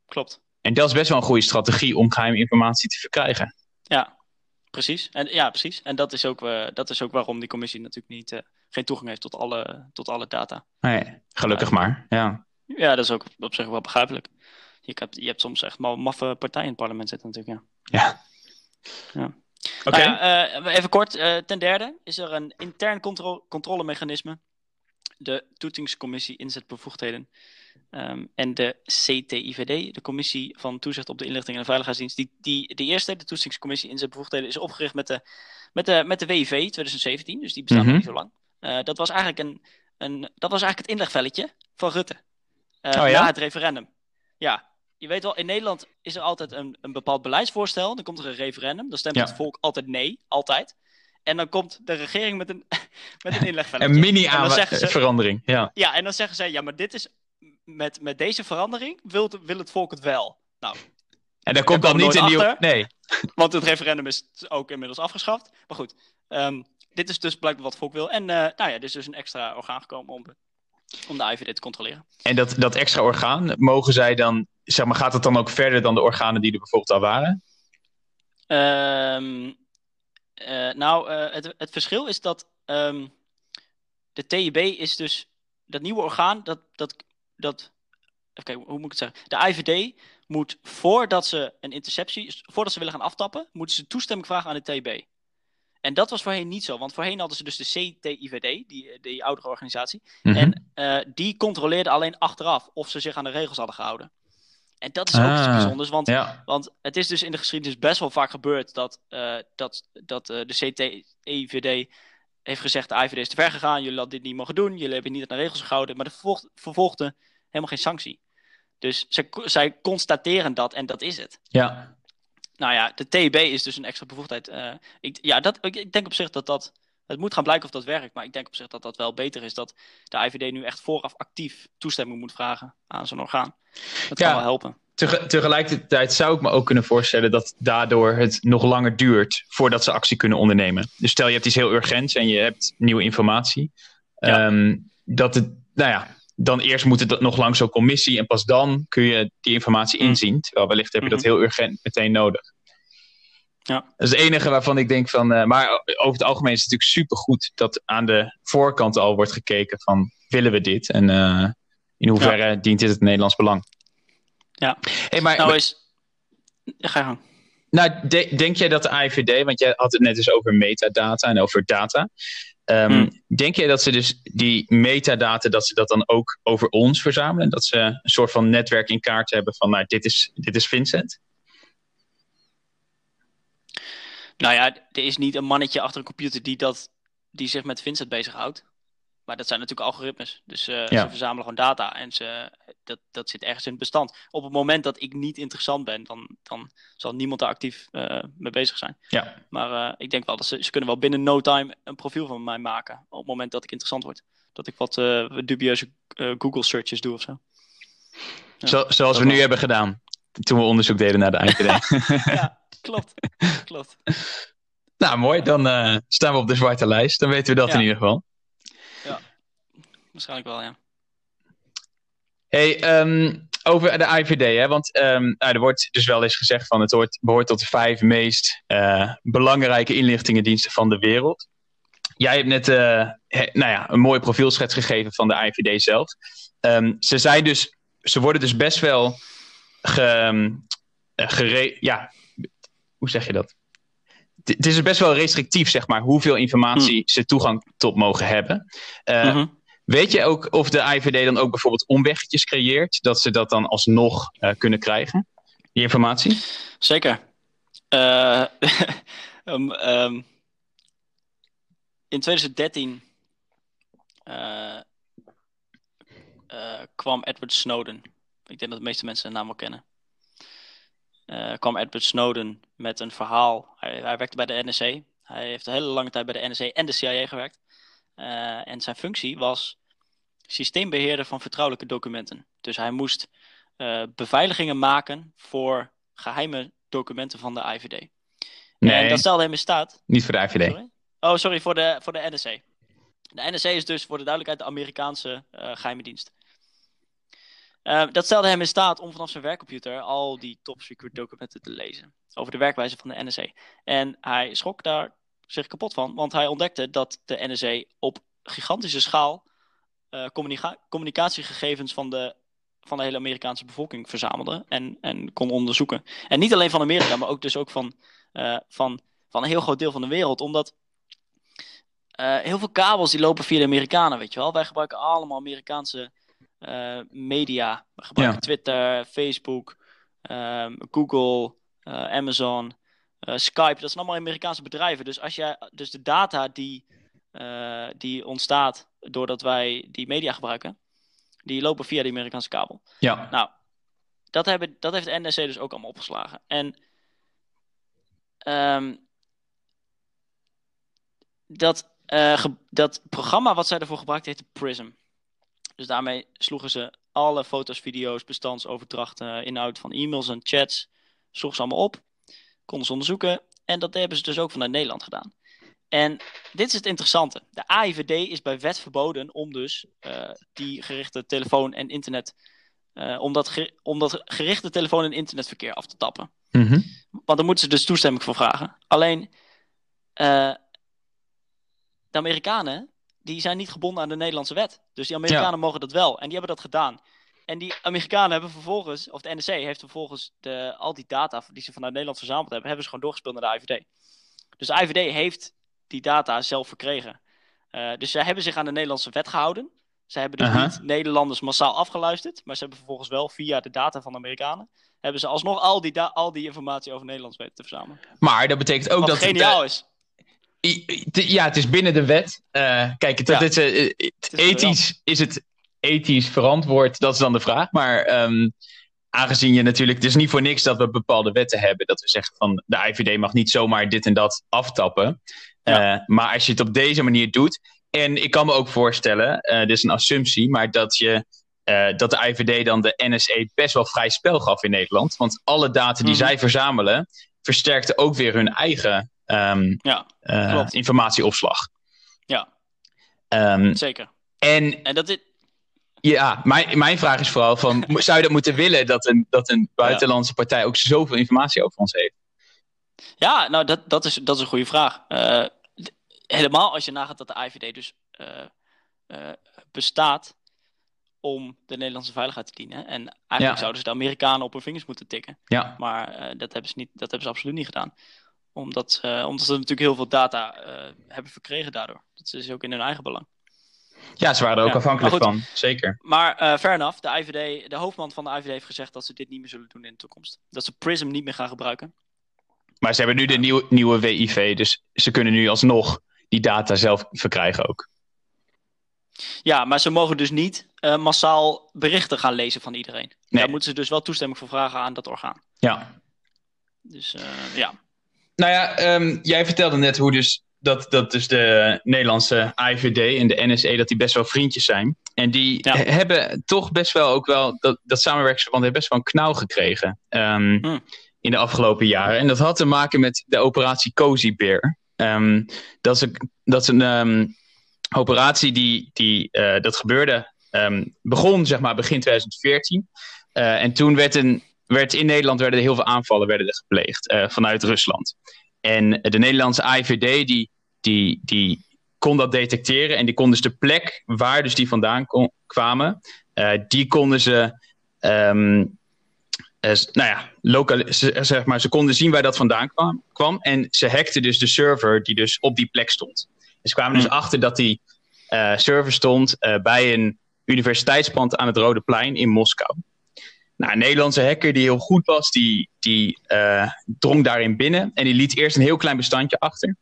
klopt. En dat is best wel een goede strategie om geheime informatie te verkrijgen. Ja, precies. En, ja, precies. En dat is, ook, eh, dat is ook waarom die commissie natuurlijk niet, eh, geen toegang heeft tot alle, tot alle data. Nee, gelukkig maar. Ja. Ja, dat is ook op zich wel begrijpelijk. Je hebt, je hebt soms echt mal maffe partijen in het parlement zitten natuurlijk, ja. ja. Ja. Oké. Nou eh, even kort. ten derde is er een intern contro controlemechanisme. De toetsingscommissie inzetbevoegdheden. ehm, en de CTIVD, de Commissie van Toezicht op de Inlichting en de Veiligheidsdienst. Die, die, de eerste, de toetsingscommissie inzetbevoegdheden, is opgericht met de, met de, met de WIV 2017. Dus die bestaat Mhm. nog niet zo lang. Eh, dat was eigenlijk een, een, dat was eigenlijk het inlegvelletje van Rutte. Eh, Oh ja? Na het referendum. Ja, je weet wel, in Nederland is er altijd een, een bepaald beleidsvoorstel. Dan komt er een referendum. Dan stemt Ja. het volk altijd nee, altijd. En dan komt de regering met een, met een inlegvelletje. Een mini En dan zeggen ze- verandering. Ja. Ja, en dan zeggen zij, ja, maar dit is, met, met deze verandering wil het, wil het volk het wel. Nou, En dan komt Daar dan niet een nooit nieuw. Nee. want het referendum is ook inmiddels afgeschaft. Maar goed, ehm, dit is dus blijkbaar wat het volk wil. En eh, nou ja, er is dus een extra orgaan gekomen om, om de IVD te controleren. En dat, dat extra orgaan, mogen zij dan, zeg maar, gaat het dan ook verder dan de organen die er bijvoorbeeld al waren? Ehm, eh, nou, eh, het, het verschil is dat ehm, de TIB is dus dat nieuwe orgaan, dat, dat, dat kijken, hoe moet ik het zeggen? De IVD moet voordat ze een interceptie, voordat ze willen gaan aftappen, moeten ze toestemming vragen aan de TIB. En dat was voorheen niet zo, want voorheen hadden ze dus de CTIVD, die, die oudere organisatie. Mhm. En eh, die controleerde alleen achteraf of ze zich aan de regels hadden gehouden. En dat is ook iets Ah, bijzonders, want ja. want het is dus in de geschiedenis best wel vaak gebeurd dat, eh, dat, dat eh, de CTIVD heeft gezegd: de IVD is te ver gegaan, jullie hadden dit niet mogen doen, jullie hebben niet aan de regels gehouden, maar er vervolgde, vervolgde helemaal geen sanctie. Dus zij, zij constateren dat en dat is het. ja. Nou ja, de TIB is dus een extra bevoegdheid. eh, ik, ja, dat, ik, ik denk op zich dat dat. Het moet gaan blijken of dat werkt, maar ik denk op zich dat dat wel beter is. Dat de IVD nu echt vooraf actief toestemming moet vragen aan zo'n orgaan. Dat kan Ja. wel helpen. Tege- tegelijkertijd zou ik me ook kunnen voorstellen dat daardoor het nog langer duurt voordat ze actie kunnen ondernemen. Dus stel je hebt iets heel urgents en je hebt nieuwe informatie. Ja. Ehm, dat het, nou ja, dan eerst moet het nog langs zo'n commissie en pas dan kun je die informatie Mm. inzien. Terwijl wellicht heb je dat Mhm. heel urgent meteen nodig. Ja. Dat is het enige waarvan ik denk van. eh, maar over het algemeen is het natuurlijk supergoed dat aan de voorkant al wordt gekeken van willen we dit? En eh, in hoeverre dient dit het Nederlands belang? Ja. Hey, maar, Nou is. Ga je gang. nou, de- denk jij dat de AIVD, want jij had het net dus over metadata en over data. Ehm, Hmm. Denk jij dat ze dus die metadata, dat ze dat dan ook over ons verzamelen? Dat ze een soort van netwerk in kaart hebben van, nou, dit is, dit is Vincent? Nou ja, er is niet een mannetje achter een computer die, dat, die zich met Vincent bezighoudt. Maar dat zijn natuurlijk algoritmes. Dus eh, Ja. ze verzamelen gewoon data en ze, dat, dat zit ergens in het bestand. Op het moment dat ik niet interessant ben, dan, dan zal niemand daar actief eh, mee bezig zijn. Ja. Maar eh, ik denk wel dat ze, ze kunnen wel binnen no time een profiel van mij maken. Op het moment dat ik interessant word. Dat ik wat eh, dubieuze eh, Google searches doe of zo. Ja, Zo, zoals we nu hebben gedaan toen we onderzoek deden naar de AIVD. ja, klopt. klopt. nou, mooi. Dan eh, staan we op de zwarte lijst. Dan weten we dat Ja. in ieder geval. Waarschijnlijk wel, ja. Hey, ehm, over de IVD, hè? want ehm, nou, er wordt dus wel eens gezegd van het hoort, behoort tot de vijf meest eh, belangrijke inlichtingendiensten van de wereld. jij hebt net nou ja, een mooie profielschets gegeven van de IVD zelf. Ehm, ze, zijn dus, ze worden dus best wel ge, gere, ja, hoe zeg je dat? Het is best wel restrictief, zeg maar, hoeveel informatie hmm. ze toegang tot mogen hebben. Uh, Weet je ook of de IVD dan ook bijvoorbeeld omweggetjes creëert, dat ze dat dan alsnog uh, kunnen krijgen, die informatie? Zeker. Uh, um, um, in 2013 uh, kwam Edward Snowden. Ik denk dat de meeste mensen zijn naam wel kennen. kwam Edward Snowden met een verhaal. Hij, hij, werkte bij de NSA. Hij heeft een hele lange tijd bij de NSA en de CIA gewerkt. en zijn functie was systeembeheerder van vertrouwelijke documenten. Dus hij moest uh, beveiligingen maken voor geheime documenten van de IVD. Nee, en dat stelde hem in staat. Niet voor de IVD. Sorry? Oh, sorry, voor de, voor de NSA. De NSA is dus voor de duidelijkheid de Amerikaanse uh, geheime dienst. Uh, dat stelde hem in staat om vanaf zijn werkcomputer al die top secret documenten te lezen. Over de werkwijze van de NSA. En hij schrok daar zich kapot van, want hij ontdekte dat de NSA op gigantische schaal uh, communicatiegegevens van de, van de hele Amerikaanse bevolking verzamelde en, en kon onderzoeken. En niet alleen van Amerika, maar ook dus ook van, uh, van, van een heel groot deel van de wereld. Omdat uh, heel veel kabels die lopen via de Amerikanen, weet je wel. Wij gebruiken allemaal Amerikaanse media. We gebruiken ja. Twitter, Facebook, um, Google, Amazon, Skype. Dat zijn allemaal Amerikaanse bedrijven. Dus, als jij, dus de data die, die ontstaat doordat wij die media gebruiken, die lopen via de Amerikaanse kabel. Ja. Nou, dat, hebben, dat heeft de NSC dus ook allemaal opgeslagen. En um, dat, uh, dat programma wat zij ervoor gebruikt heette Prism. Dus daarmee sloegen ze alle foto's, video's, bestandsoverdrachten, inhoud van e-mails en chats, sloegen ze allemaal op, konden ze onderzoeken. En dat hebben ze dus ook vanuit Nederland gedaan. En dit is het interessante. De AIVD is bij wet verboden om dus uh, die gerichte telefoon- en internet... Uh, om, dat om dat gerichte telefoon- en internetverkeer af te tappen. Mm -hmm. Want daar moeten ze dus toestemming voor vragen. Alleen, uh, de Amerikanen, die zijn niet gebonden aan de Nederlandse wet. Dus die Amerikanen ja. mogen dat wel. En die hebben dat gedaan. En die Amerikanen hebben vervolgens, of de NSC heeft vervolgens de, al die data die ze vanuit Nederland verzameld hebben, hebben ze gewoon doorgespeeld naar de IVD. Dus de IVD heeft die data zelf verkregen. Uh, dus zij hebben zich aan de Nederlandse wet gehouden. Ze hebben dus uh -huh. niet Nederlanders massaal afgeluisterd, maar ze hebben vervolgens wel via de data van de Amerikanen, hebben ze alsnog al die, al die informatie over Nederlands weten te verzamelen. Maar dat betekent ook Wat dat... geniaal is. Ja, het is binnen de wet. Uh, kijk, dat ja. dit, uh, het ethisch is het ethisch verantwoord, dat is dan de vraag. Maar um, aangezien je natuurlijk, het is niet voor niks dat we bepaalde wetten hebben, dat we zeggen van de IVD mag niet zomaar dit en dat aftappen. Ja. Uh, maar als je het op deze manier doet. En ik kan me ook voorstellen, dit is een assumptie, maar dat, je, uh, dat de IVD dan de NSA best wel vrij spel gaf in Nederland. Want alle data die mm. zij verzamelen, versterkte ook weer hun eigen um, ja, informatieopslag. Ja, um, zeker. En, en dat dit. Ja, mijn, mijn vraag is vooral: van, zou je dat moeten willen dat een, dat een buitenlandse partij ook zoveel informatie over ons heeft? Ja, nou, dat, dat, is, dat is een goede vraag. Uh, helemaal als je nagaat dat de IVD dus uh, uh, bestaat om de Nederlandse veiligheid te dienen. En eigenlijk ja. zouden ze de Amerikanen op hun vingers moeten tikken. Ja. Maar dat, hebben ze niet, dat hebben ze absoluut niet gedaan. Omdat, omdat ze natuurlijk heel veel data hebben verkregen daardoor. Dat is ook in hun eigen belang. Ja, ze waren er ook ja. afhankelijk van, zeker. Maar uh, fair enough, de, IVD, de hoofdman van de IVD heeft gezegd dat ze dit niet meer zullen doen in de toekomst. Dat ze PRISM niet meer gaan gebruiken. Maar ze hebben nu de nieuwe, nieuwe WIV, dus ze kunnen nu alsnog die data zelf verkrijgen ook. Ja, maar ze mogen dus niet uh, massaal berichten gaan lezen van iedereen. Nee. Daar moeten ze dus wel toestemming voor vragen aan dat orgaan. Ja. Dus uh, ja. Nou ja, um, jij vertelde net hoe dus dat, dat dus de Nederlandse IVD en de NSE dat die best wel vriendjes zijn. En die ja. hebben toch best wel ook wel, dat, dat samenwerkingsverband heeft best wel een knauw gekregen. Um, hm. In de afgelopen jaren. En dat had te maken met de operatie Cozy Bear. Um, dat is een, dat is een um, operatie die, die uh, dat gebeurde, begon zeg maar begin 2014. Uh, en toen werd, een, werd in Nederland werden er heel veel aanvallen werden er gepleegd uh, vanuit Rusland. En de Nederlandse IVD die, die, die kon dat detecteren. En die kon dus de plek waar dus die vandaan kwamen, die konden ze ehm, uh, nou ja, zeg maar, ze konden zien waar dat vandaan kwam, kwam. En ze hackten dus de server die dus op die plek stond. En ze kwamen dus hmm. achter dat die server stond bij een universiteitspand aan het Rode Plein in Moskou. Nou, een Nederlandse hacker die heel goed was, die, die drong daarin binnen. En die liet eerst een heel klein bestandje achter.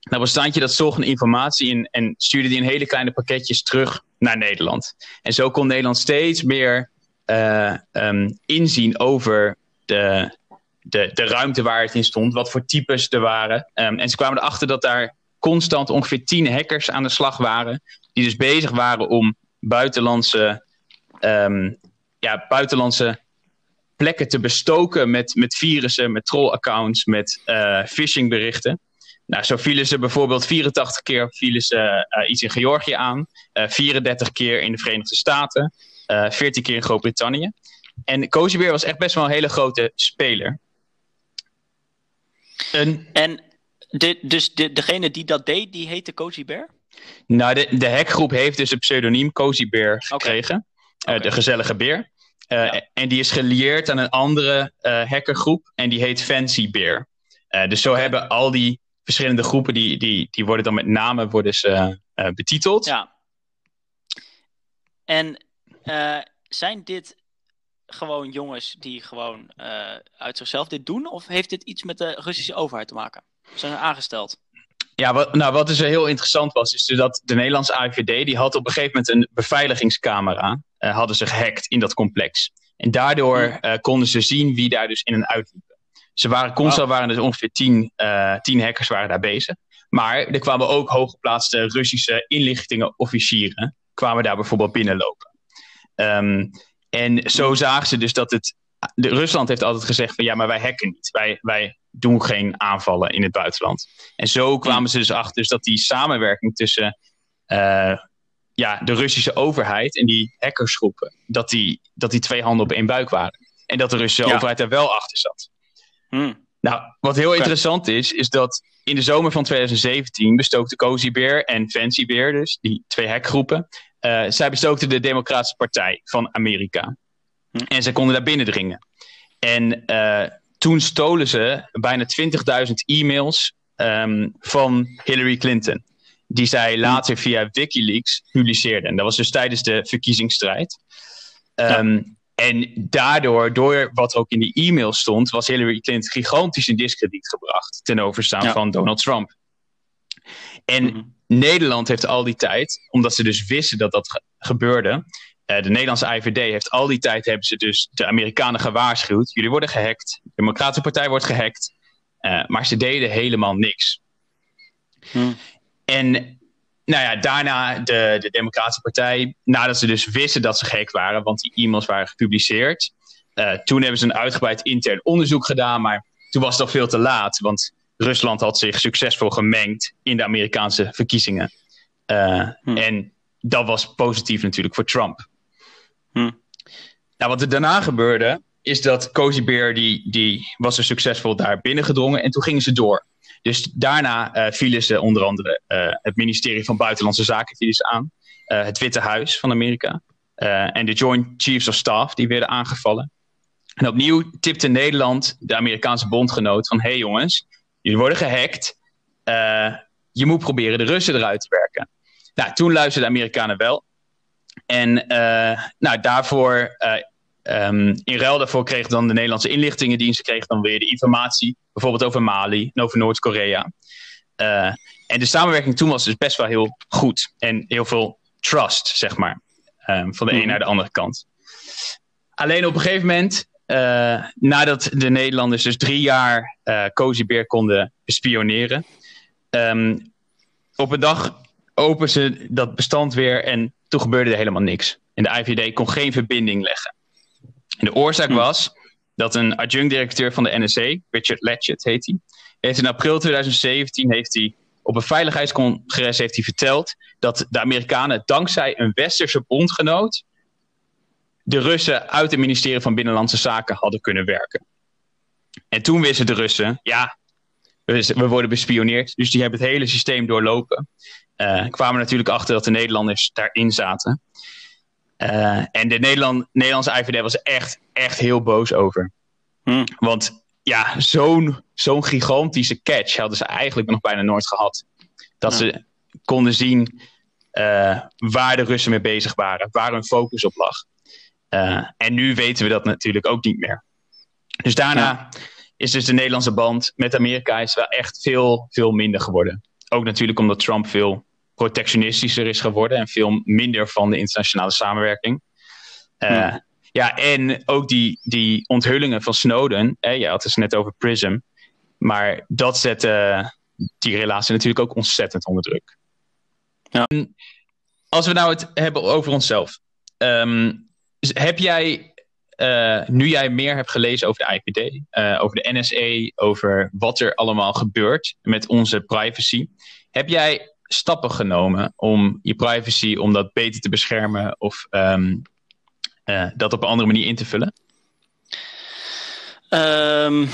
Dat bestandje dat zocht een informatie in en stuurde die in hele kleine pakketjes terug naar Nederland. En zo kon Nederland steeds meer uh, um, inzien over de, de, de ruimte waar het in stond, wat voor types er waren. Um, en ze kwamen erachter dat daar constant ongeveer tien hackers aan de slag waren, die dus bezig waren om buitenlandse, um, ja, buitenlandse plekken te bestoken met, met virussen, met trollaccounts, met uh, phishingberichten. Nou, zo vielen ze bijvoorbeeld 84 keer vielen ze, uh, iets in Georgië aan, uh, 34 keer in de Verenigde Staten, uh, eh, 14 keer in Groot-Brittannië. En Cozy Bear was echt best wel een hele grote speler. Een... En de, dus de, degene die dat deed, die heette Cozy Bear? Nou, de, de hackgroep heeft dus het pseudoniem Cozy Bear gekregen. Okay. De gezellige beer. Uh, ja. En die is gelieerd aan een andere uh, hackergroep. En die heet Fancy Bear. dus zo okay. hebben al die verschillende groepen, die, die, die worden dan met name worden ze, betiteld. Ja. En zijn dit gewoon jongens die gewoon uit zichzelf dit doen? Of heeft dit iets met de Russische overheid te maken? Zijn ze aangesteld? Ja, wat, nou, wat dus heel interessant was, is dus dat de Nederlandse AIVD... die had op een gegeven moment een beveiligingscamera... Uh, hadden ze gehackt in dat complex. En daardoor uh, konden ze zien wie daar dus in en uit liepen. Ze waren constant, waren dus ongeveer tien, uh, tien hackers waren daar bezig. Maar er kwamen ook hooggeplaatste Russische inlichtingenofficieren... kwamen daar bijvoorbeeld binnenlopen. Um, en zo zagen ze dus dat het. De, Rusland heeft altijd gezegd van ja, maar wij hacken niet. Wij, wij doen geen aanvallen in het buitenland. En zo kwamen ze dus achter dus dat die samenwerking tussen uh, ja, de Russische overheid en die hackersgroepen, dat die, dat die twee handen op één buik waren. En dat de Russische ja. overheid er wel achter zat. Hmm. Nou, wat heel okay. interessant is, is dat in de zomer van 2017 bestookte Cozy Bear en Fancy Bear, dus die twee hackgroepen, uh, zij bestookten de Democratische Partij van Amerika. En ze konden daar binnendringen. En uh, toen stolen ze bijna 20.000 e-mails um, van Hillary Clinton. Die zij later via Wikileaks publiceerde. En dat was dus tijdens de verkiezingsstrijd. Um, ja. En daardoor, door wat ook in die e-mail stond, was Hillary Clinton gigantisch in discrediet gebracht ten overstaan ja. van Donald Trump. En mm-hmm. Nederland heeft al die tijd, omdat ze dus wisten dat dat ge gebeurde. Uh, de Nederlandse IVD heeft al die tijd hebben ze dus de Amerikanen gewaarschuwd. Jullie worden gehackt. De Democratische Partij wordt gehackt. Uh, maar ze deden helemaal niks. Hmm. En nou ja, daarna de, de Democratische Partij, nadat ze dus wisten dat ze gehackt waren, want die e-mails waren gepubliceerd. Uh, toen hebben ze een uitgebreid intern onderzoek gedaan, maar toen was het al veel te laat. Want Rusland had zich succesvol gemengd in de Amerikaanse verkiezingen. Hmm. En dat was positief natuurlijk voor Trump. Hmm. Nou, wat er daarna gebeurde, is dat Cozy Bear die, die was er succesvol daar binnengedrongen en toen gingen ze door. Dus daarna uh, vielen ze onder andere uh, het ministerie van Buitenlandse Zaken vielen ze aan, het Witte Huis van Amerika en de Joint Chiefs of Staff die werden aangevallen. En opnieuw tipte Nederland, de Amerikaanse bondgenoot, van hé hey jongens, jullie worden gehackt. Je moet proberen de Russen eruit te werken. Nou, toen luisterden de Amerikanen wel. En uh, nou, daarvoor, uh, um, in ruil daarvoor kreeg dan de Nederlandse inlichtingendienst kreeg dan weer de informatie, bijvoorbeeld over Mali en over Noord-Korea. en de samenwerking toen was dus best wel heel goed en heel veel trust, zeg maar, um, van de mm. een naar de andere kant. Alleen op een gegeven moment uh, nadat de Nederlanders dus drie jaar uh, Cozy Bear konden bespioneren. Um, op een dag openen ze dat bestand weer en toen gebeurde er helemaal niks. En de IVD kon geen verbinding leggen. En de oorzaak hm. was dat een adjunct-directeur van de NSA, Richard Letchett heet hij, heeft in april 2017 heeft hij op een veiligheidscongres heeft hij verteld dat de Amerikanen dankzij een westerse bondgenoot de Russen uit het ministerie van Binnenlandse Zaken hadden kunnen werken. En toen wisten de Russen, ja, we worden bespioneerd. Dus die hebben het hele systeem doorlopen. Uh, kwamen natuurlijk achter dat de Nederlanders daarin zaten. Uh, en de Nederland, Nederlandse IVD was echt, echt heel boos over. Hmm. Want ja, zo'n zo'n gigantische catch hadden ze eigenlijk nog bijna nooit gehad. Dat Ja. ze konden zien eh, waar de Russen mee bezig waren, waar hun focus op lag. Eh, en nu weten we dat natuurlijk ook niet meer. Dus daarna is dus de Nederlandse band met Amerika is wel echt veel, veel minder geworden. Ook natuurlijk omdat Trump veel protectionistischer is geworden en veel minder van de internationale samenwerking. Eh, Ja. ja, en ook die, die onthullingen van Snowden. Hè, je had het net over PRISM. Maar dat zet eh, die relatie natuurlijk ook ontzettend onder druk. Ja. En Als we nou het hebben over onszelf. ehm, heb jij, eh, nu jij meer hebt gelezen over de IPD, eh, over de NSA, over wat er allemaal gebeurt met onze privacy. Heb jij stappen genomen om je privacy, om dat beter te beschermen of ehm, eh, dat op een andere manier in te vullen? Ehm,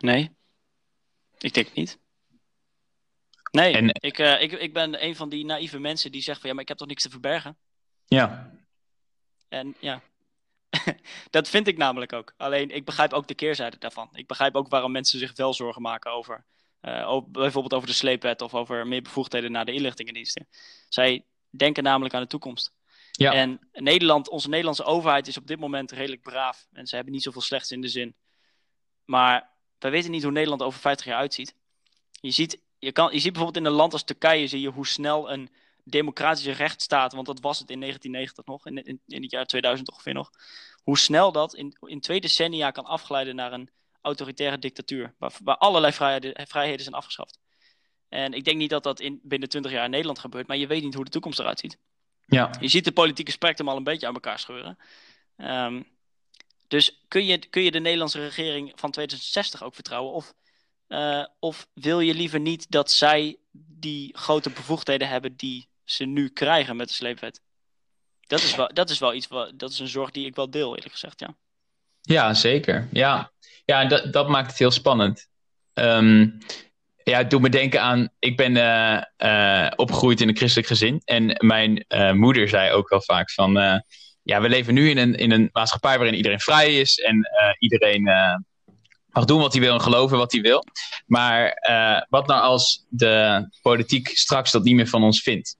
nee. Ik denk niet. Nee, En- ik, ik, ik ben een van die naïeve mensen die zegt van ja, maar ik heb toch niks te verbergen. Ja, En ja, dat vind ik namelijk ook. Alleen ik begrijp ook de keerzijde daarvan. Ik begrijp ook waarom mensen zich wel zorgen maken over, eh, over- bijvoorbeeld over de sleepwet of over meer bevoegdheden naar de inlichtingendiensten. Zij denken namelijk aan de toekomst. ja. En Nederland, onze Nederlandse overheid is op dit moment redelijk braaf. En ze hebben niet zoveel slechts in de zin. Maar wij weten niet hoe Nederland over 50 jaar uitziet. Je ziet, je kan, je ziet bijvoorbeeld in een land als Turkije zie je hoe snel een democratische rechtsstaat, want dat was het in 1990 nog, in, in, in het jaar 2000 ongeveer nog, hoe snel dat in, in twee decennia kan afglijden naar een autoritaire dictatuur, waar, waar allerlei vrijheden, vrijheden zijn afgeschaft. En ik denk niet dat dat in, binnen 20 jaar in Nederland gebeurt, maar je weet niet hoe de toekomst eruit ziet. ja. Je ziet de politieke spectrum al een beetje aan elkaar scheuren. Ehm, dus kun je, kun je de Nederlandse regering van 2060 ook vertrouwen? Of, eh, of wil je liever niet dat zij die grote bevoegdheden hebben die ze nu krijgen met de sleepwet? Dat is wel, dat is wel iets, wat, dat is een zorg die ik wel deel, eerlijk gezegd, ja. Ja, zeker. Ja, ja dat, dat maakt het heel spannend. Ehm, ja, het doet me denken aan. Ik ben eh, eh, opgegroeid in een christelijk gezin. En mijn eh, moeder zei ook wel vaak van. ja, we leven nu in een, in een maatschappij waarin iedereen vrij is. En iedereen mag doen wat hij wil en geloven wat hij wil. Maar wat nou als de politiek straks dat niet meer van ons vindt?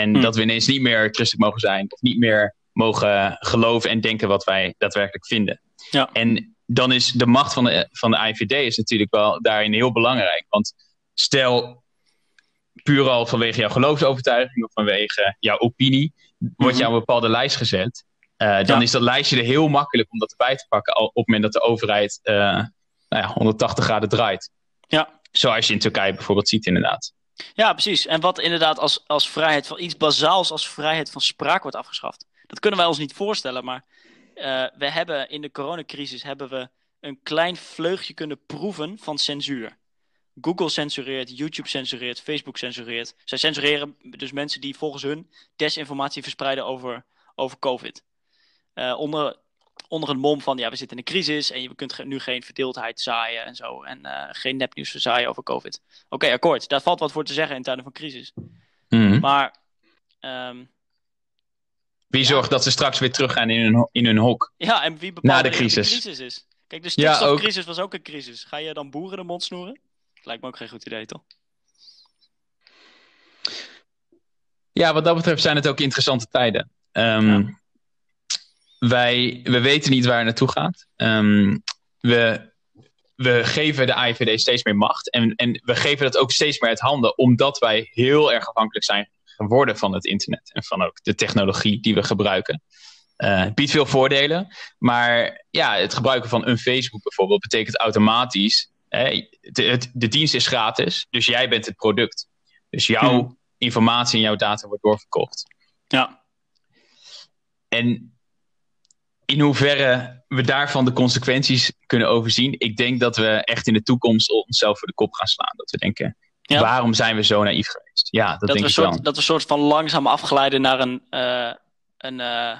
En Hmm. dat we ineens niet meer christelijk mogen zijn. Of niet meer mogen geloven en denken wat wij daadwerkelijk vinden. Ja. En dan is de macht van de, van de IVD is natuurlijk wel daarin heel belangrijk. Want stel, puur al vanwege jouw geloofsovertuiging of vanwege jouw opinie, word je Mhm. aan een bepaalde lijst gezet. Eh, dan Ja. is dat lijstje er heel makkelijk om dat erbij te pakken al op het moment dat de overheid eh, nou ja, 180 graden draait. Ja. Zoals je in Turkije bijvoorbeeld ziet inderdaad. Ja, precies. En wat inderdaad als, als vrijheid van iets bazaals als vrijheid van spraak wordt afgeschaft. Dat kunnen wij ons niet voorstellen, maar eh, we hebben in de coronacrisis hebben we een klein vleugje kunnen proeven van censuur. Google censureert, YouTube censureert, Facebook censureert. Zij censureren dus mensen die volgens hun desinformatie verspreiden over, over COVID. Eh, onder, onder een mom van, ja, we zitten in een crisis en je kunt nu geen verdeeldheid zaaien en zo. En eh, geen nepnieuws zaaien over COVID. Oké, akkoord. Daar valt wat voor te zeggen in tijden van crisis. Mhm. Maar ehm, Wie Ja. zorgt dat ze straks weer teruggaan in hun, in hun hok? ja, en wie bepaalt Na de het een crisis. crisis is? Kijk, de Ja, stikstofcrisis was ook een crisis. Ga je dan boeren de mond snoeren? Lijkt me ook geen goed idee, toch? Ja, wat dat betreft zijn het ook interessante tijden. Ehm, Ja. Wij, we weten niet waar het naartoe gaat. Ehm, we, we geven de IVD steeds meer macht. En, en we geven dat ook steeds meer uit handen, omdat wij heel erg afhankelijk zijn geworden van het internet. En van ook de technologie die we gebruiken. Eh, het biedt veel voordelen. Maar ja, het gebruiken van een Facebook bijvoorbeeld betekent automatisch. Hè, de, het, de dienst is gratis, dus jij bent het product. Dus jouw Hmm. informatie en jouw data wordt doorverkocht. Ja. En in hoeverre we daarvan de consequenties kunnen overzien, ik denk dat we echt in de toekomst onszelf voor de kop gaan slaan. Dat we denken, Ja. waarom zijn we zo naïef geweest? Ja, dat, Dat, denk we ik soort, wel. dat we soort van langzaam afglijden naar een, eh, een, eh,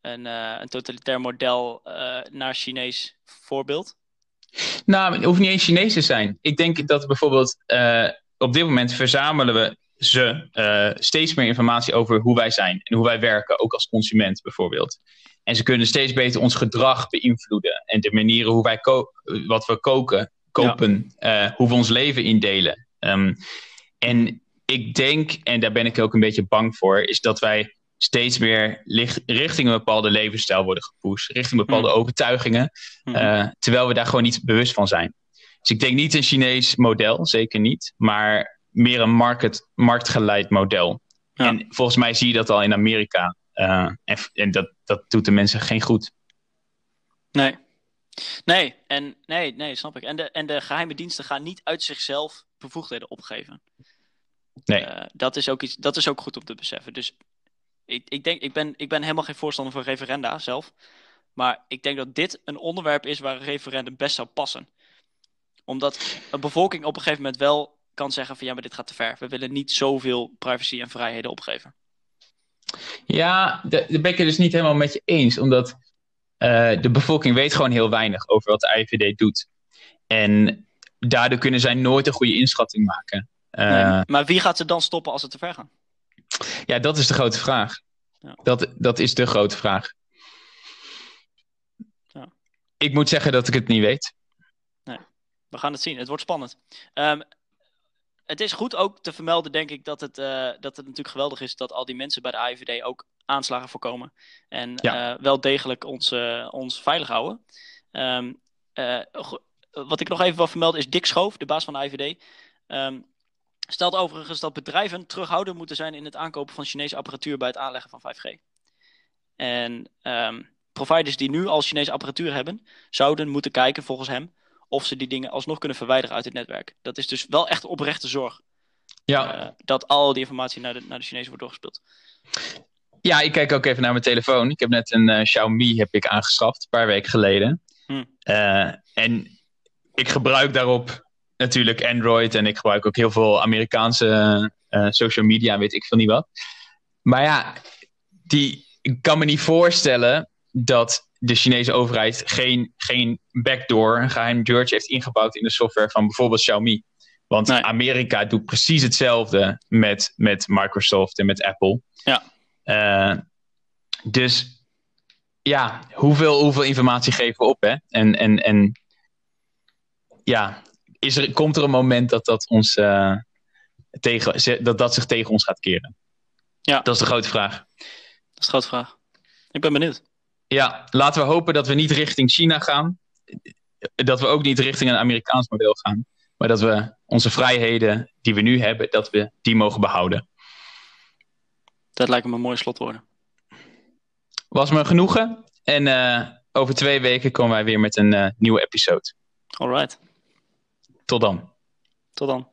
een, eh, een totalitair model naar Chinees voorbeeld. Nou, het hoeft niet eens Chinees te zijn. Ik denk dat bijvoorbeeld uh, op dit moment verzamelen we ze uh, steeds meer informatie over hoe wij zijn en hoe wij werken, ook als consument bijvoorbeeld. En ze kunnen steeds beter ons gedrag beïnvloeden en de manieren hoe wij wat we koken, kopen, ja. uh, hoe we ons leven indelen. Um, en ik denk, en daar ben ik ook een beetje bang voor, is dat wij steeds meer richting een bepaalde levensstijl worden gepusht, richting bepaalde mm. overtuigingen, mm. Uh, terwijl we daar gewoon niet bewust van zijn. Dus ik denk niet een Chinees model, zeker niet, maar meer een market, marktgeleid model. Ja. En volgens mij zie je dat al in Amerika. Uh, en, en dat, dat doet de mensen geen goed. Nee. Nee, en nee, nee, snap ik. En de, en de geheime diensten gaan niet uit zichzelf bevoegdheden opgeven. Nee. Uh, dat, is ook iets, dat is ook goed om te beseffen. Dus ik, ik, denk, ik, ben, ik ben helemaal geen voorstander van referenda zelf. Maar ik denk dat dit een onderwerp is waar een referendum best zou passen. Omdat een bevolking op een gegeven moment wel kan zeggen van ja, maar dit gaat te ver. We willen niet zoveel privacy en vrijheden opgeven. Ja, daar ben ik het dus niet helemaal met je eens. Omdat uh, de bevolking weet gewoon heel weinig over wat de IVD doet. En daardoor kunnen zij nooit een goede inschatting maken. Uh, nee, maar wie gaat ze dan stoppen als het te ver gaat? Ja, dat is de grote vraag. Ja. Dat, dat is de grote vraag. Ja. Ik moet zeggen dat ik het niet weet. Nee, we gaan het zien. Het wordt spannend. Um, het is goed ook te vermelden, denk ik, dat het, uh, dat het natuurlijk geweldig is dat al die mensen bij de AIVD ook aanslagen voorkomen. En ja. uh, wel degelijk ons, uh, ons veilig houden. Um, wat ik nog even wil vermelden is Dick Schoof, de baas van de AIVD. Um, stelt overigens dat bedrijven terughouden moeten zijn in het aankopen van Chinese apparatuur bij het aanleggen van 5G. En um, providers die nu al Chinese apparatuur hebben, zouden moeten kijken volgens hem of ze die dingen alsnog kunnen verwijderen uit het netwerk. Dat is dus wel echt oprechte zorg. Ja. Uh, dat al die informatie naar de, naar de Chinezen wordt doorgespeeld. Ja, ik kijk ook even naar mijn telefoon. Ik heb net een uh, Xiaomi heb ik aangeschaft, een paar weken geleden. Hm. Uh, en ik gebruik daarop natuurlijk Android en ik gebruik ook heel veel Amerikaanse social media, weet ik veel niet wat. Maar ja, die, ik kan me niet voorstellen dat de Chinese overheid geen, geen backdoor, een geheim George heeft ingebouwd in de software van bijvoorbeeld Xiaomi. Want nee. Amerika doet precies hetzelfde met, met Microsoft en met Apple. Ja. Uh, dus ja, hoeveel, hoeveel informatie geven we op? Hè? En, en, en ja, is er, komt er een moment dat dat, ons, uh, tegen, dat dat zich tegen ons gaat keren? Ja. Dat is de grote vraag. Dat is de grote vraag. Ik ben benieuwd. Ja, laten we hopen dat we niet richting China gaan. Dat we ook niet richting een Amerikaans model gaan. Maar dat we onze vrijheden die we nu hebben, dat we die mogen behouden. Dat lijkt me een mooi slotwoorden. Was me genoegen. En uh, over twee weken komen wij weer met een uh, nieuwe episode. All right. Tot dan. Tot dan.